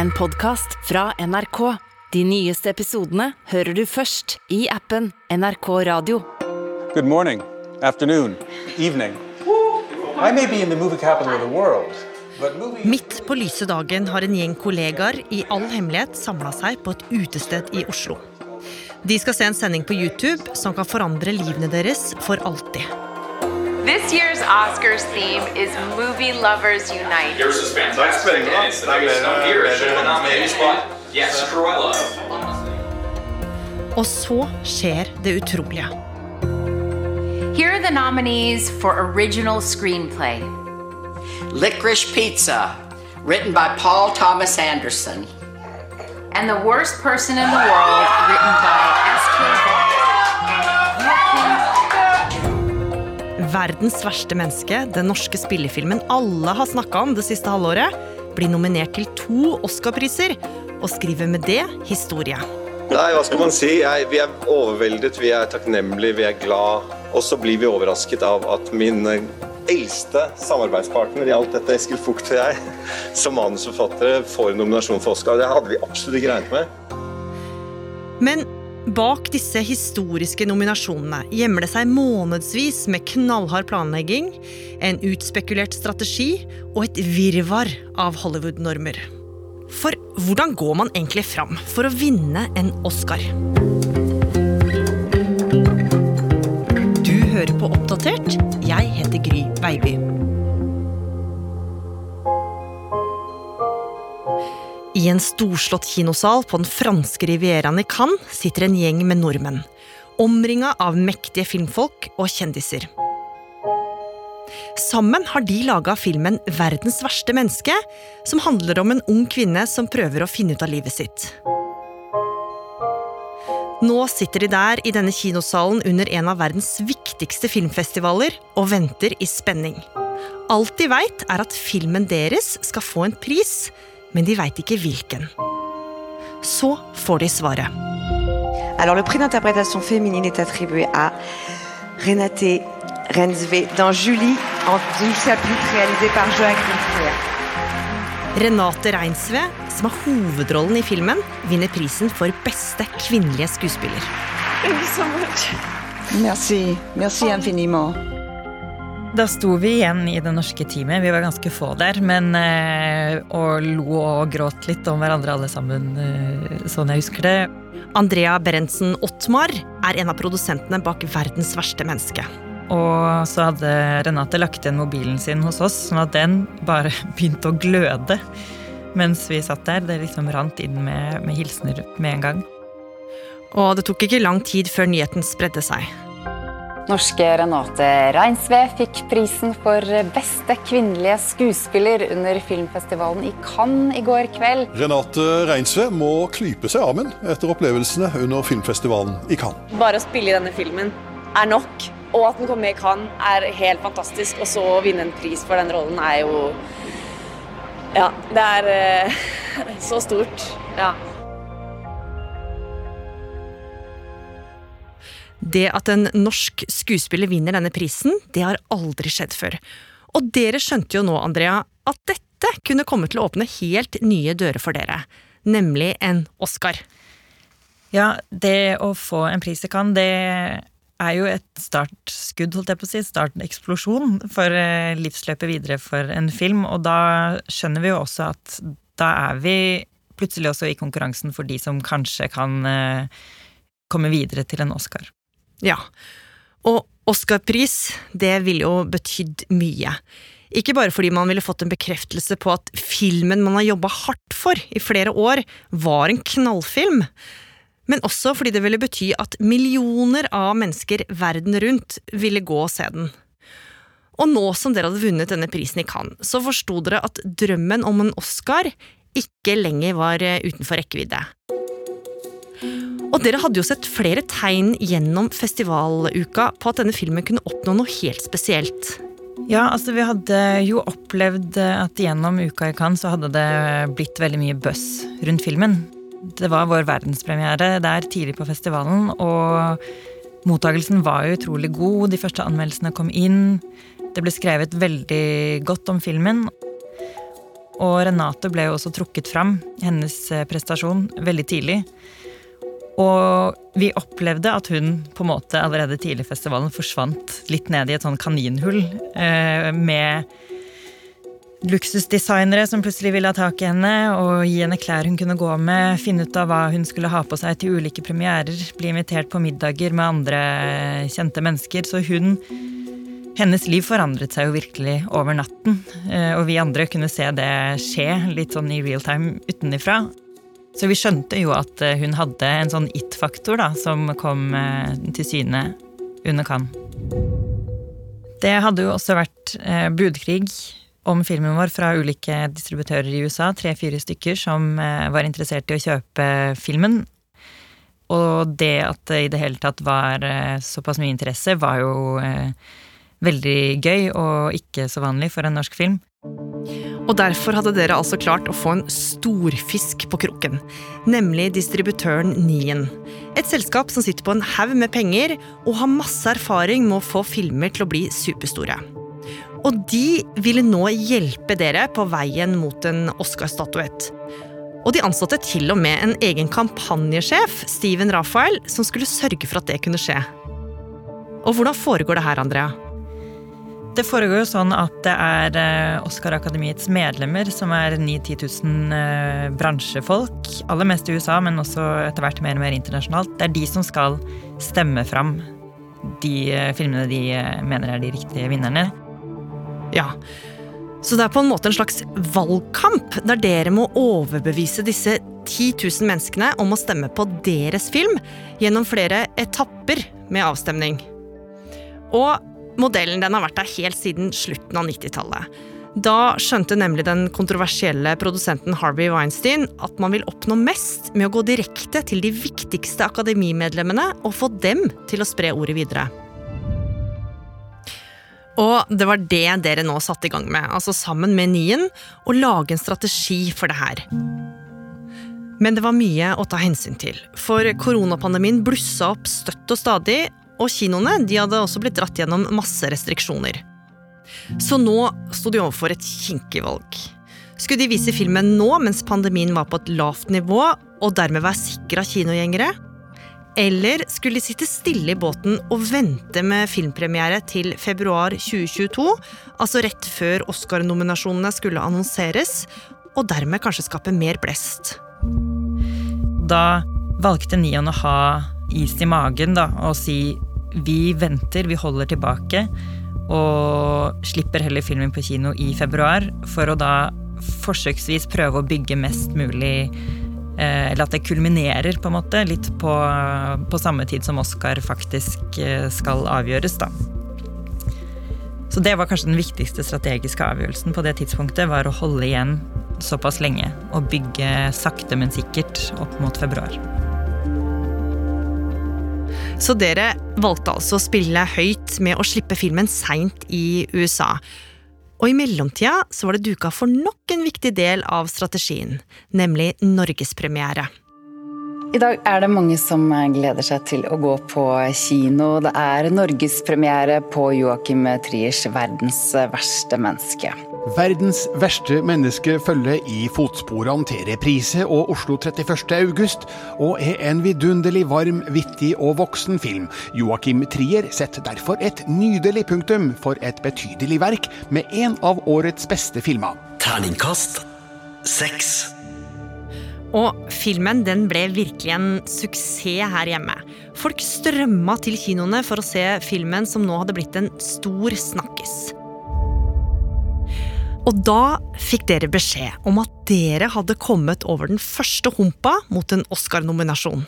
en podkast fra NRK. De nyeste episodene hører du først i appen NRK Radio. Good morning, afternoon, evening. I may be in the movie capital of the world. Midt på lyse dagen har en gjeng kollegaer i all hemmelighet samla seg på et utested i Oslo. De skal se en sending på YouTube som kan forandre livene deres for alltid. This year's Oscars theme is Movie Lovers Unite. Yours is fantastic. and it's the biggest note here. It should have been nominated, but yes, Cruella. Og så skjer det utrolige. Here are the nominees for Original Screenplay. Licorice Pizza, written by Paul Thomas Anderson. And The Worst Person in the World, written by Verdens verste menneske, den norske spillefilmen alle har snakka om det siste halvåret, blir nominert til to Oscar-priser og skriver med det historie. Nei, hva skal man si? Jeg, vi er overveldet, vi er takknemlige, vi er glad. Og så blir vi overrasket av at min eh, eldste samarbeidspartner i alt dette, Eskil Fugt og jeg, som manusforfattere får en nominasjon for Oscar. Det hadde vi absolutt ikke regnet med. Men bak disse historiske nominasjonene gjemmer det seg månedsvis med knallhard planlegging, en utspekulert strategi og et virvar av Hollywood-normer. For hvordan går man egentlig fram for å vinne en Oscar? Du hører på Oppdatert. Jeg heter Gry Baby. I en storslått kinosal på den franske rivieraen i Cannes sitter en gjeng med nordmenn. Omringa av mektige filmfolk og kjendiser. Sammen har de laga filmen 'Verdens verste menneske', som handler om en ung kvinne som prøver å finne ut av livet sitt. Nå sitter de der i denne kinosalen under en av verdens viktigste filmfestivaler og venter i spenning. Alt de veit, er at filmen deres skal få en pris, men de veit ikke hvilken. Så får de svaret. Alors le prix d'interprétation féminine est attribué à Renate Renzve dans Julie en du chapitre réalisé par Joachim Trier. Renate Reinsve, som har hovedrollen i filmen, vinner prisen for beste kvinnelige skuespiller. Merci. Merci infiniment. Da sto vi igjen i det norske teamet. Vi var ganske få der. Men, eh, og lo og gråt litt om hverandre alle sammen, eh, sånn jeg husker det. Andrea Berentsen Ottmar er en av produsentene bak 'Verdens verste menneske'. Og så hadde Renate lagt igjen mobilen sin hos oss, sånn at den bare begynte å gløde mens vi satt der. Det liksom rant inn med, med hilsener med en gang. Og det tok ikke lang tid før nyheten spredde seg. Norske Renate Reinsve fikk prisen for beste kvinnelige skuespiller under filmfestivalen i Cannes i går kveld. Renate Reinsve må klype seg armen etter opplevelsene under filmfestivalen i Cannes. Bare å spille i denne filmen er nok, og at den kommer med i Cannes er helt fantastisk. Og så å vinne en pris for den rollen er jo Ja, det er eh, så stort. Ja. Det at en norsk skuespiller vinner denne prisen, det har aldri skjedd før. Og dere skjønte jo nå, Andrea, at dette kunne komme til å åpne helt nye dører for dere. Nemlig en Oscar. Ja, det å få en pris i Cannes, det er jo et startskudd, holdt jeg på å si. Starteksplosjon for eh, livsløpet videre for en film. Og da skjønner vi jo også at da er vi plutselig også i konkurransen for de som kanskje kan eh, komme videre til en Oscar. Ja. Og Oscar-pris, det ville jo betydd mye. Ikke bare fordi man ville fått en bekreftelse på at filmen man har jobba hardt for i flere år, var en knallfilm, men også fordi det ville bety at millioner av mennesker verden rundt ville gå og se den. Og nå som dere hadde vunnet denne prisen i Cannes, så forsto dere at drømmen om en Oscar ikke lenger var utenfor rekkevidde. Og dere hadde jo sett flere tegn gjennom festivaluka på at denne filmen kunne oppnå noe helt spesielt. Ja, altså vi hadde jo opplevd at gjennom uka i Cannes så hadde det blitt veldig mye buzz rundt filmen. Det var vår verdenspremiere der tidlig på festivalen, og mottagelsen var jo utrolig god. De første anmeldelsene kom inn. Det ble skrevet veldig godt om filmen. Og Renate ble jo også trukket fram, hennes eh, prestasjon, veldig tidlig. Og vi opplevde at hun på en måte allerede tidlig i festivalen forsvant litt ned i et sånn kaninhull eh, med luksusdesignere som plutselig ville ha tak i henne og gi henne klær hun kunne gå med, finne ut av hva hun skulle ha på seg til ulike premierer, bli invitert på middager med andre kjente mennesker. Så hun hennes liv forandret seg jo virkelig over natten, eh, og vi andre kunne se det skje litt sånn i real time utenifra. Så vi skjønte jo at eh, hun hadde en sånn it-faktor da, som kom eh, til syne under Cannes. Det hadde jo også vært budkrig om filmen vår fra ulike distributører i USA, tre-fire stykker, som var interessert i å kjøpe filmen. Og det at det i det hele tatt var såpass mye interesse, var jo veldig gøy og ikke så vanlig for en norsk film. Og derfor hadde dere altså klart å få en storfisk på kroken. Nemlig distributøren Nien. Et selskap som sitter på en haug med penger og har masse erfaring med å få filmer til å bli superstore. Og de ville nå hjelpe dere på veien mot en Oscar-statuett. Og de ansatte til og med en egen kampanjesjef, Steven Raphael, som skulle sørge for at det kunne skje. Og hvordan foregår det her, Andrea? Det foregår jo sånn at det er eh, Oscar-akademiets medlemmer som er 9-10 000 eh, bransjefolk. Aller mest i USA, men også etter hvert mer og mer internasjonalt. Det er de som skal stemme fram de eh, filmene de mener er de riktige vinnerne. Ja, så det er på en måte en slags valgkamp, der dere må overbevise disse 10 000 menneskene om å stemme på deres film gjennom flere etapper med avstemning. Og Modellen den har vært der helt siden slutten av 90-tallet. Da skjønte nemlig den kontroversielle produsenten Harvey Weinstein at man vil oppnå mest med å gå direkte til de viktigste akademimedlemmene og få dem til å spre ordet videre. Og det var det dere nå satte i gang med, altså sammen med Nien, å lage en strategi for det her. Men det var mye å ta hensyn til, for koronapandemien blussa opp støtt og stadig, og kinoene de hadde også blitt dratt gjennom masse restriksjoner. Så nå sto de overfor et kinkig valg. Skulle de vise filmen nå mens pandemien var på et lavt nivå, og dermed være sikra kinogjengere? Eller skulle de sitte stille i båten og vente med filmpremiere til februar 2022, altså rett før Oscar-nominasjonene skulle annonseres, og dermed kanskje skape mer blest? Da valgte Nian å ha is i magen da, og si vi venter, vi holder tilbake. Og slipper heller filmen på kino i februar, for å da forsøksvis prøve å bygge mest mulig eh, Eller at det kulminerer, på en måte, litt på, på samme tid som Oscar faktisk eh, skal avgjøres, da. Så det var kanskje den viktigste strategiske avgjørelsen på det tidspunktet, var å holde igjen såpass lenge og bygge sakte, men sikkert opp mot februar. Så dere valgte altså å spille høyt med å slippe filmen seint i USA. Og i mellomtida så var det duka for nok en viktig del av strategien, nemlig norgespremiere. I dag er det mange som gleder seg til å gå på kino. Det er norgespremiere på Joakim Triers 'Verdens verste menneske'. Verdens verste menneske følger i fotsporene til Reprise og Oslo 31. august, og er en vidunderlig varm, vittig og voksen film. Joakim Trier setter derfor et nydelig punktum for et betydelig verk med en av årets beste filmer. Terningkast 6. Og filmen den ble virkelig en suksess her hjemme. Folk strømma til kinoene for å se filmen som nå hadde blitt en stor snakkis. Og da fikk dere beskjed om at dere hadde kommet over den første humpa mot en Oscar-nominasjon.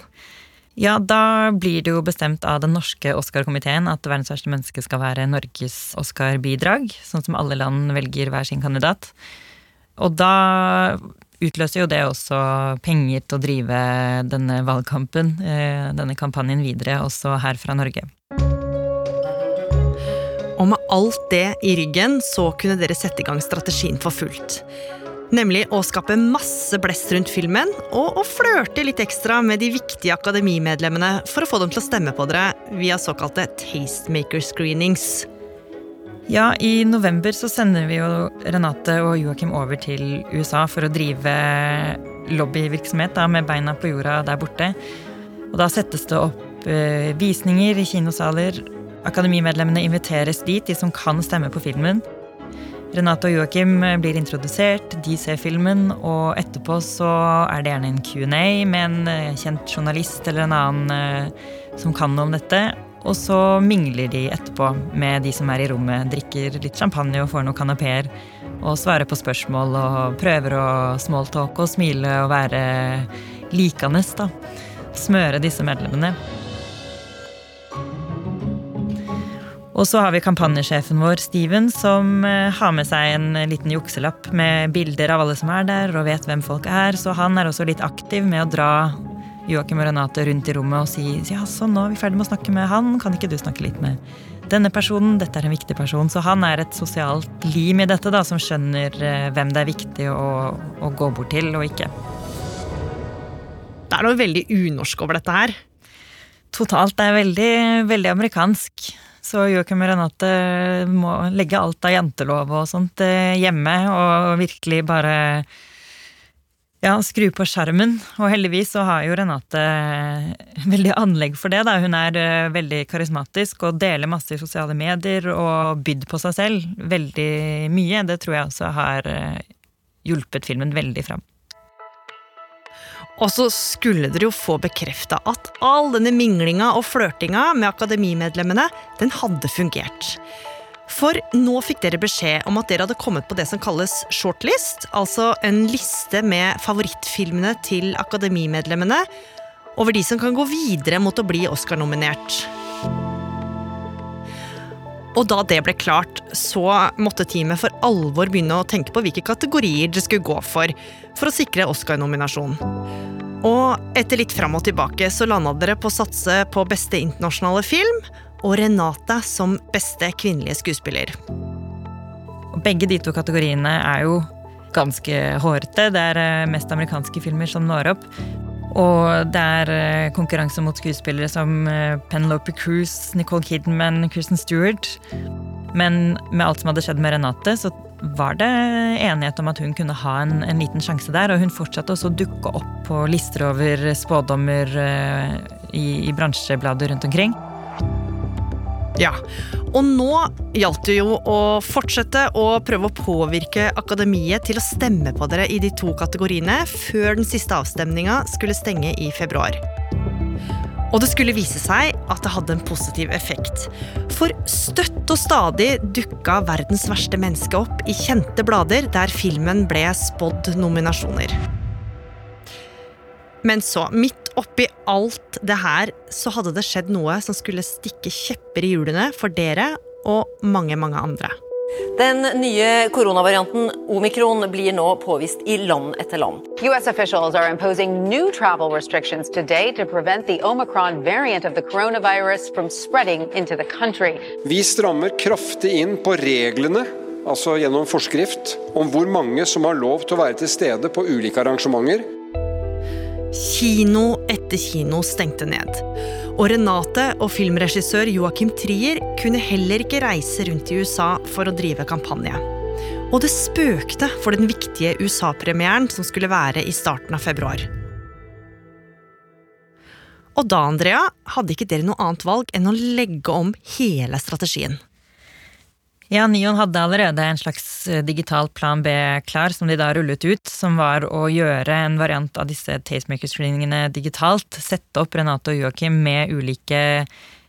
Ja, da blir det jo bestemt av den norske Oscar-komiteen at Verdens verste menneske skal være Norges Oscar-bidrag, sånn som alle land velger hver sin kandidat. Og da utløser jo det også penger til å drive denne valgkampen, eh, denne kampanjen videre, også her fra Norge. Og med alt det i ryggen så kunne dere sette i gang strategien for fullt. Nemlig å skape masse blest rundt filmen, og å flørte litt ekstra med de viktige akademimedlemmene for å få dem til å stemme på dere via såkalte tastemaker screenings. Ja, i november så sender vi jo Renate og Joakim over til USA for å drive lobbyvirksomhet da, med beina på jorda der borte. Og da settes det opp eh, visninger i kinosaler. Akademimedlemmene inviteres dit, de som kan stemme på filmen. Renate og Joakim blir introdusert, de ser filmen, og etterpå så er det gjerne en Q&A med en eh, kjent journalist eller en annen eh, som kan noe om dette. Og så mingler de etterpå med de som er i rommet, drikker litt champagne og får noen kanapeer. Og svarer på spørsmål og prøver å smalltalke og smile og være likandes, da. Smøre disse medlemmene. Og så har vi kampanjesjefen vår, Steven, som eh, har med seg en liten jukselapp med bilder av alle som er der, og vet hvem folk er. Så han er også litt aktiv med å dra Joakim og Renate rundt i rommet og si ja, sånn, nå er vi ferdig med å snakke med han, kan ikke du snakke litt med denne personen? Dette er en viktig person. Så han er et sosialt lim i dette, da, som skjønner eh, hvem det er viktig å, å gå bort til og ikke. Det er noe veldig unorsk over dette her. Totalt. Det er veldig, veldig amerikansk. Så Joakim og Renate må legge alt av jantelov og sånt eh, hjemme og virkelig bare ja, skru på skjermen. Og heldigvis så har jo Renate veldig anlegg for det. Da. Hun er uh, veldig karismatisk og deler masse i sosiale medier og bydd på seg selv veldig mye. Det tror jeg også har hjulpet filmen veldig fram. Og så skulle dere jo få bekrefta at all denne minglinga og flørtinga med akademimedlemmene, den hadde fungert. For nå fikk dere beskjed om at dere hadde kommet på det som kalles shortlist, altså en liste med favorittfilmene til akademimedlemmene over de som kan gå videre mot å bli Oscar-nominert. Og da det ble klart, så måtte teamet for alvor begynne å tenke på hvilke kategorier det skulle gå for, for å sikre Oscar-nominasjon. Og etter litt fram og tilbake så landa dere på å satse på beste internasjonale film og Renate som beste kvinnelige skuespiller. Begge de to kategoriene er jo ganske hårete. Det er eh, mest amerikanske filmer som når opp. Og det er eh, konkurranse mot skuespillere som eh, Penelope Cruz, Nicole Kidman, Kristen Stewart. Men med alt som hadde skjedd med Renate, så var det enighet om at hun kunne ha en, en liten sjanse der. Og hun fortsatte også å dukke opp på lister over spådommer i, i bransjeblader rundt omkring. Ja, og nå gjaldt det jo å fortsette å prøve å påvirke akademiet til å stemme på dere i de to kategoriene før den siste avstemninga skulle stenge i februar. Og det skulle vise seg at det hadde en positiv effekt. For støtt og stadig dukka verdens verste menneske opp i kjente blader der filmen ble spådd nominasjoner. Men så, midt oppi alt det her, så hadde det skjedd noe som skulle stikke kjepper i hjulene for dere og mange, mange andre. Den nye koronavarianten omikron blir nå påvist i land etter land. U.S. officials are imposing new travel restrictions today to prevent the Omicron variant of the coronavirus from spreading into the country. Vi strammer kraftig inn på reglene, altså gjennom forskrift, om hvor mange som har lov til å være til stede på ulike arrangementer. Kino etter kino stengte ned. Og Renate og filmregissør Joakim Trier kunne heller ikke reise rundt i USA for å drive kampanje. Og det spøkte for den viktige USA-premieren som skulle være i starten av februar. Og da, Andrea, hadde ikke dere noe annet valg enn å legge om hele strategien. Ja, Nion hadde allerede en slags eh, digital plan B klar, som de da rullet ut, som var å gjøre en variant av disse tastemaker-screeningene digitalt. Sette opp Renate og Joakim med ulike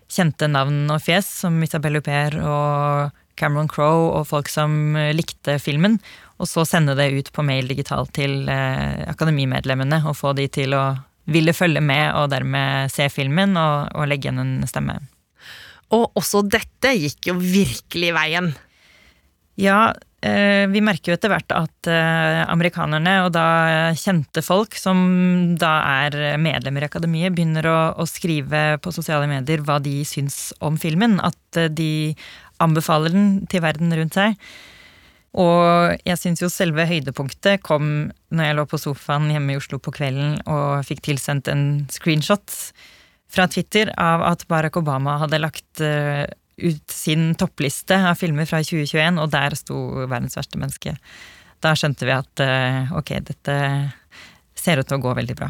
kjente navn og fjes, som Isabelle Huper og Cameron Crowe og folk som eh, likte filmen. Og så sende det ut på mail digitalt til eh, akademimedlemmene og få de til å ville følge med og dermed se filmen og, og legge igjen en stemme. Og også dette gikk jo virkelig veien. Ja, eh, vi merker jo etter hvert at eh, amerikanerne, og da kjente folk som da er medlemmer i akademiet, begynner å, å skrive på sosiale medier hva de syns om filmen. At eh, de anbefaler den til verden rundt seg. Og jeg syns jo selve høydepunktet kom når jeg lå på sofaen hjemme i Oslo på kvelden og fikk tilsendt en screenshot fra Twitter av at Barack Obama hadde lagt uh, ut sin toppliste av filmer fra 2021, og der sto 'Verdens verste menneske'. Da skjønte vi at eh, ok, dette ser ut til å gå veldig bra.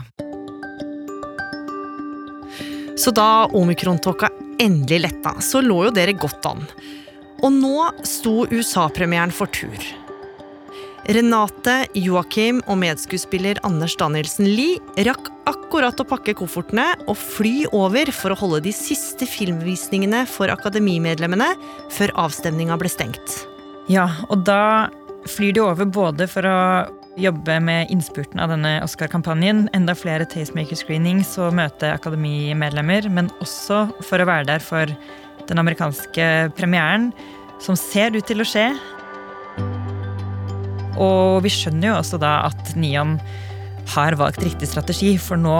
Så da omikrontåka endelig letta, så lå jo dere godt an. Og nå sto USA-premieren for tur. Renate, Joakim og medskuespiller Anders Danielsen Lie rakk akkurat å pakke koffertene og fly over for å holde de siste filmvisningene for akademimedlemmene før avstemninga ble stengt. Ja, og da flyr de over både for å jobbe med innspurten av denne Oscar-kampanjen, enda flere tastemaker-screenings og møte akademimedlemmer, men også for å være der for den amerikanske premieren, som ser ut til å skje. Og vi skjønner jo også da at Niam har valgt riktig strategi, for nå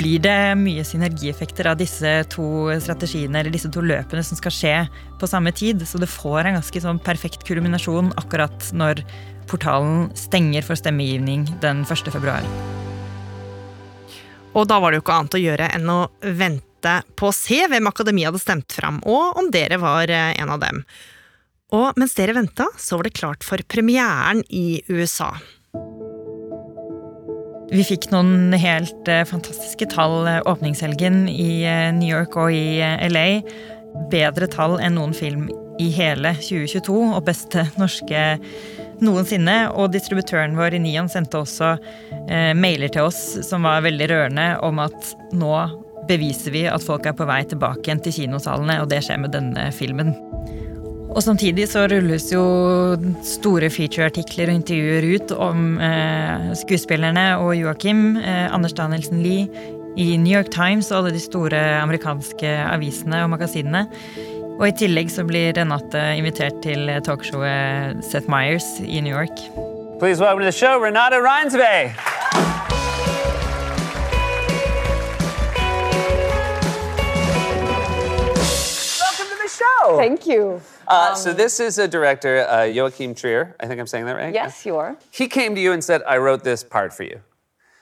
blir det mye synergieffekter av disse to strategiene eller disse to løpene som skal skje på samme tid. Så det får en ganske sånn perfekt kulminasjon akkurat når portalen stenger for stemmegivning den 1. februar. Og da var det jo ikke annet å gjøre enn å vente på å se hvem Akademiet hadde stemt fram, og om dere var eh, en av dem. Og mens dere venta, så var det klart for premieren i USA. Vi fikk noen helt eh, fantastiske tall eh, åpningshelgen i eh, New York og i LA. Bedre tall enn noen film i hele 2022, og beste norske noensinne. Og distributøren vår i Nion sendte også eh, mailer til oss som var veldig rørende, om at nå beviser vi at folk er på vei tilbake igjen til kinosalene, og det skjer med denne filmen. Og samtidig så rulles jo store featureartikler og intervjuer ut om eh, skuespillerne og Joakim, eh, Anders Danielsen Lie, i New York Times og alle de store amerikanske avisene og magasinene. Og i tillegg så blir Renate invitert til talkshowet Seth Myers i New York. Please welcome to the show, Renate Reinsvei! Welcome to the show. Thank you. Uh, so this is a director, uh, Joachim Trier. I think I'm saying that right. Yes, you are. He came to you and said, "I wrote this part for you."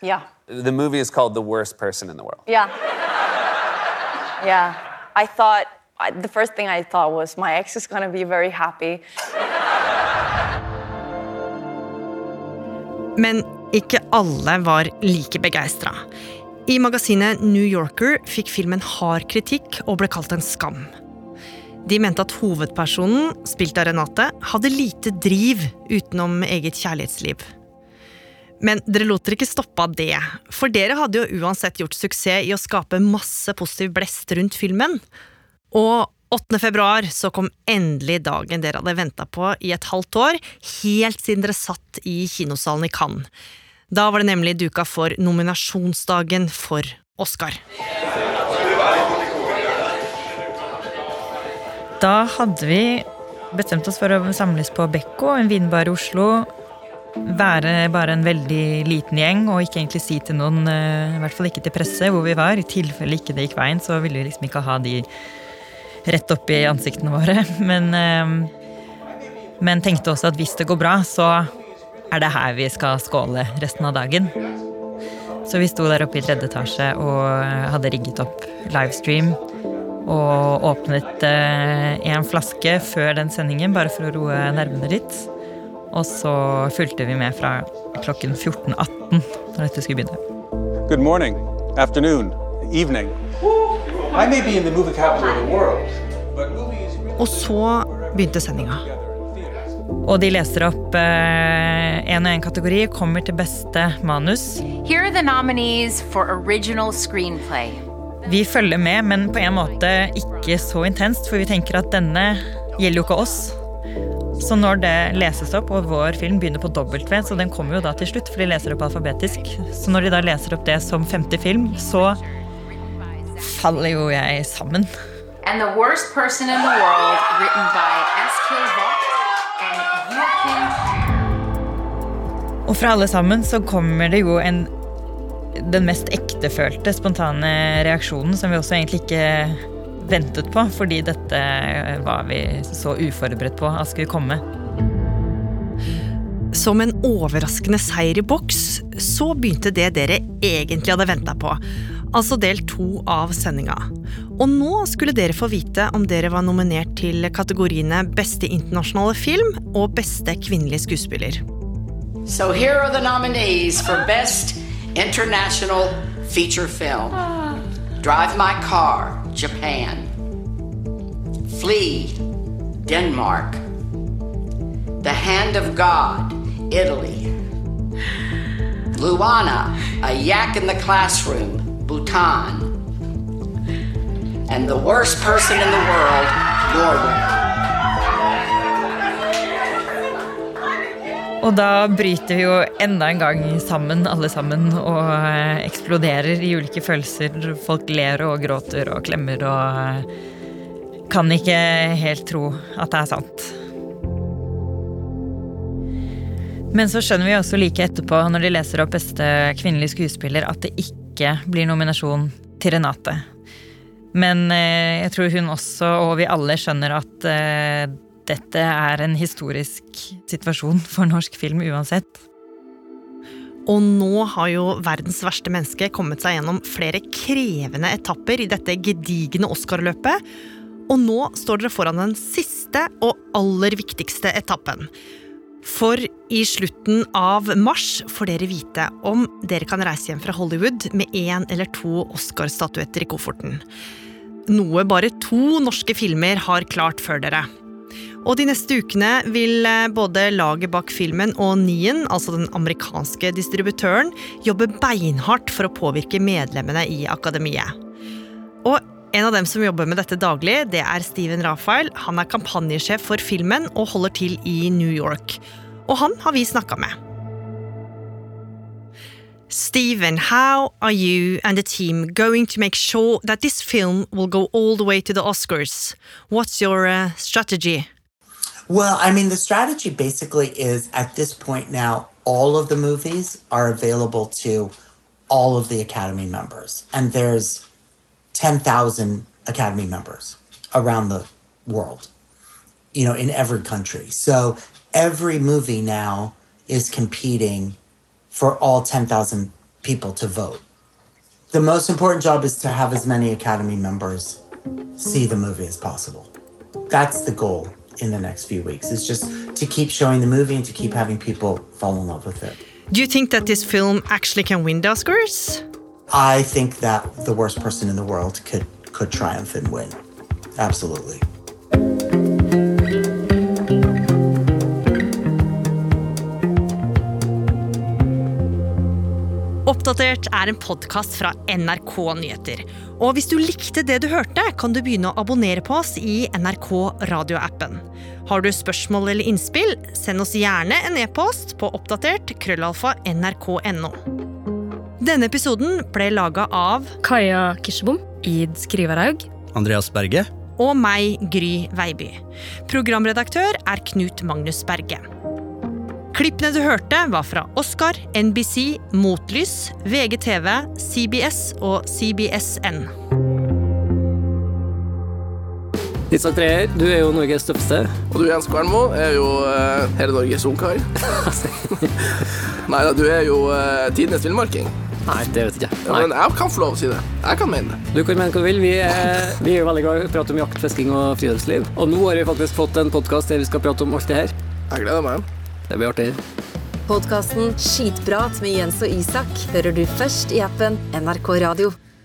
Yeah. The movie is called "The Worst Person in the World." Yeah. Yeah. I thought, I, the first thing I thought was my ex is going to be very happy. Men ikke alle var like begeistra. I magasinet New Yorker fikk filmen hard kritikk og ble kalt en skam. De mente at hovedpersonen, spilt av Renate, hadde lite driv utenom eget kjærlighetsliv. Men dere lot dere ikke stoppe av det, for dere hadde jo uansett gjort suksess i å skape masse positiv blest rundt filmen. Og 8. februar så kom endelig dagen dere hadde venta på i et halvt år, helt siden dere satt i kinosalen i Cannes. Da var det nemlig duka for nominasjonsdagen for Oscar. Da hadde vi bestemt oss for å samles på Bekko, en vinbar i Oslo. Være bare en veldig liten gjeng og ikke egentlig si til noen, eh, i hvert fall ikke til presse, hvor vi var. I tilfelle ikke det gikk veien, så ville vi liksom ikke ha de rett opp i ansiktene våre. Men, eh, men tenkte også at hvis det går bra, så er det her vi skal skåle resten av dagen. Så vi sto der oppe i tredje etasje og hadde rigget opp livestream. Og åpnet én flaske før den sendingen, bare for å roe nervene litt. Og så fulgte vi med fra klokken 14.18 når dette skulle begynne. Good morning, afternoon, evening. I may be in the movie capital of the world, but movies Og så begynte sendinga. Og de leser opp én og én kategori, kommer til beste manus. Here are the nominees for original screenplay. Vi følger med, men på en måte ikke så intenst, for vi tenker at denne gjelder jo ikke oss. Så når det leses opp, og vår film begynner på W, så den kommer jo da til slutt, for de leser opp alfabetisk. Så når de da leser opp det som femte film, så faller jo jeg sammen. And the worst person in the world, written by S.K. Vogt and Joachim Og fra alle sammen så kommer det jo en den mest ektefølte, spontane reaksjonen, som vi også egentlig ikke ventet på, fordi dette var vi så uforberedt på at skulle komme. Som en overraskende seier i boks, så begynte det dere egentlig hadde venta på. Altså del to av sendinga. Og nå skulle dere få vite om dere var nominert til kategoriene Beste internasjonale film og Beste kvinnelige skuespiller. So here are the nominees for Best International Feature Film Drive My Car, Japan. Flee, Denmark. The Hand of God, Italy. Luana, A Yak in the Classroom, Bhutan. And the worst person in the world, Norway. Og da bryter vi jo enda en gang sammen, alle sammen, og eh, eksploderer i ulike følelser. Folk ler og gråter og klemmer og eh, kan ikke helt tro at det er sant. Men så skjønner vi også like etterpå, når de leser opp beste kvinnelige skuespiller, at det ikke blir nominasjon til Renate. Men eh, jeg tror hun også, og vi alle, skjønner at dette er en historisk situasjon for norsk film uansett. Og nå har jo verdens verste menneske kommet seg gjennom flere krevende etapper i dette gedigne Oscar-løpet. Og nå står dere foran den siste og aller viktigste etappen. For i slutten av mars får dere vite om dere kan reise hjem fra Hollywood med én eller to Oscar-statuetter i kofferten. Noe bare to norske filmer har klart før dere. Og de neste ukene vil eh, både laget bak filmen og Nien, altså den amerikanske distributøren, jobbe beinhardt for å påvirke medlemmene i akademiet. Og en av dem som jobber med dette daglig, det er Steven Rafael. Han er kampanjesjef for filmen og holder til i New York. Og han har vi snakka med. Stephen, how are you and the team going to make sure that this film will go all the way to the Oscars? What's your uh, strategy? Well, I mean, the strategy basically is at this point now, all of the movies are available to all of the Academy members. And there's 10,000 Academy members around the world, you know, in every country. So every movie now is competing for all 10,000 people to vote. The most important job is to have as many Academy members see the movie as possible. That's the goal in the next few weeks. Is just to keep showing the movie and to keep having people fall in love with it. Do you think that this film actually can win the Oscars? I think that the worst person in the world could could triumph and win. Absolutely. Oppdatert er en podkast fra NRK Nyheter. Og hvis du likte det du hørte, kan du begynne å abonnere på oss i NRK radioappen. Har du spørsmål eller innspill, send oss gjerne en e-post på oppdatert krøllalfa nrk.no. Denne episoden ble laga av Kaja Kirsebom. Id Skriverhaug. Andreas Berge. Og meg, Gry Veiby. Programredaktør er Knut Magnus Berge. Klippene du hørte, var fra Oscar, NBC, Motlys, VGTV, CBS og CBSN. Isak Treer, du er jo Norges tøffeste. Og du Jens Kvernmo er jo uh, hele Norges ungkar. Nei da, du er jo uh, tidenes villmarking. Nei, det vet jeg ikke. Ja, men jeg kan få lov å si det. Jeg kan mene det. Du kan mene hva du vil. Vi er, vi er jo veldig glad i å prate om jakt, fisking og friluftsliv. Og nå har vi faktisk fått en podkast der vi skal prate om alt det her. Jeg gleder meg. Det blir artig. Podkasten Skitprat med Jens og Isak hører du først i appen NRK Radio.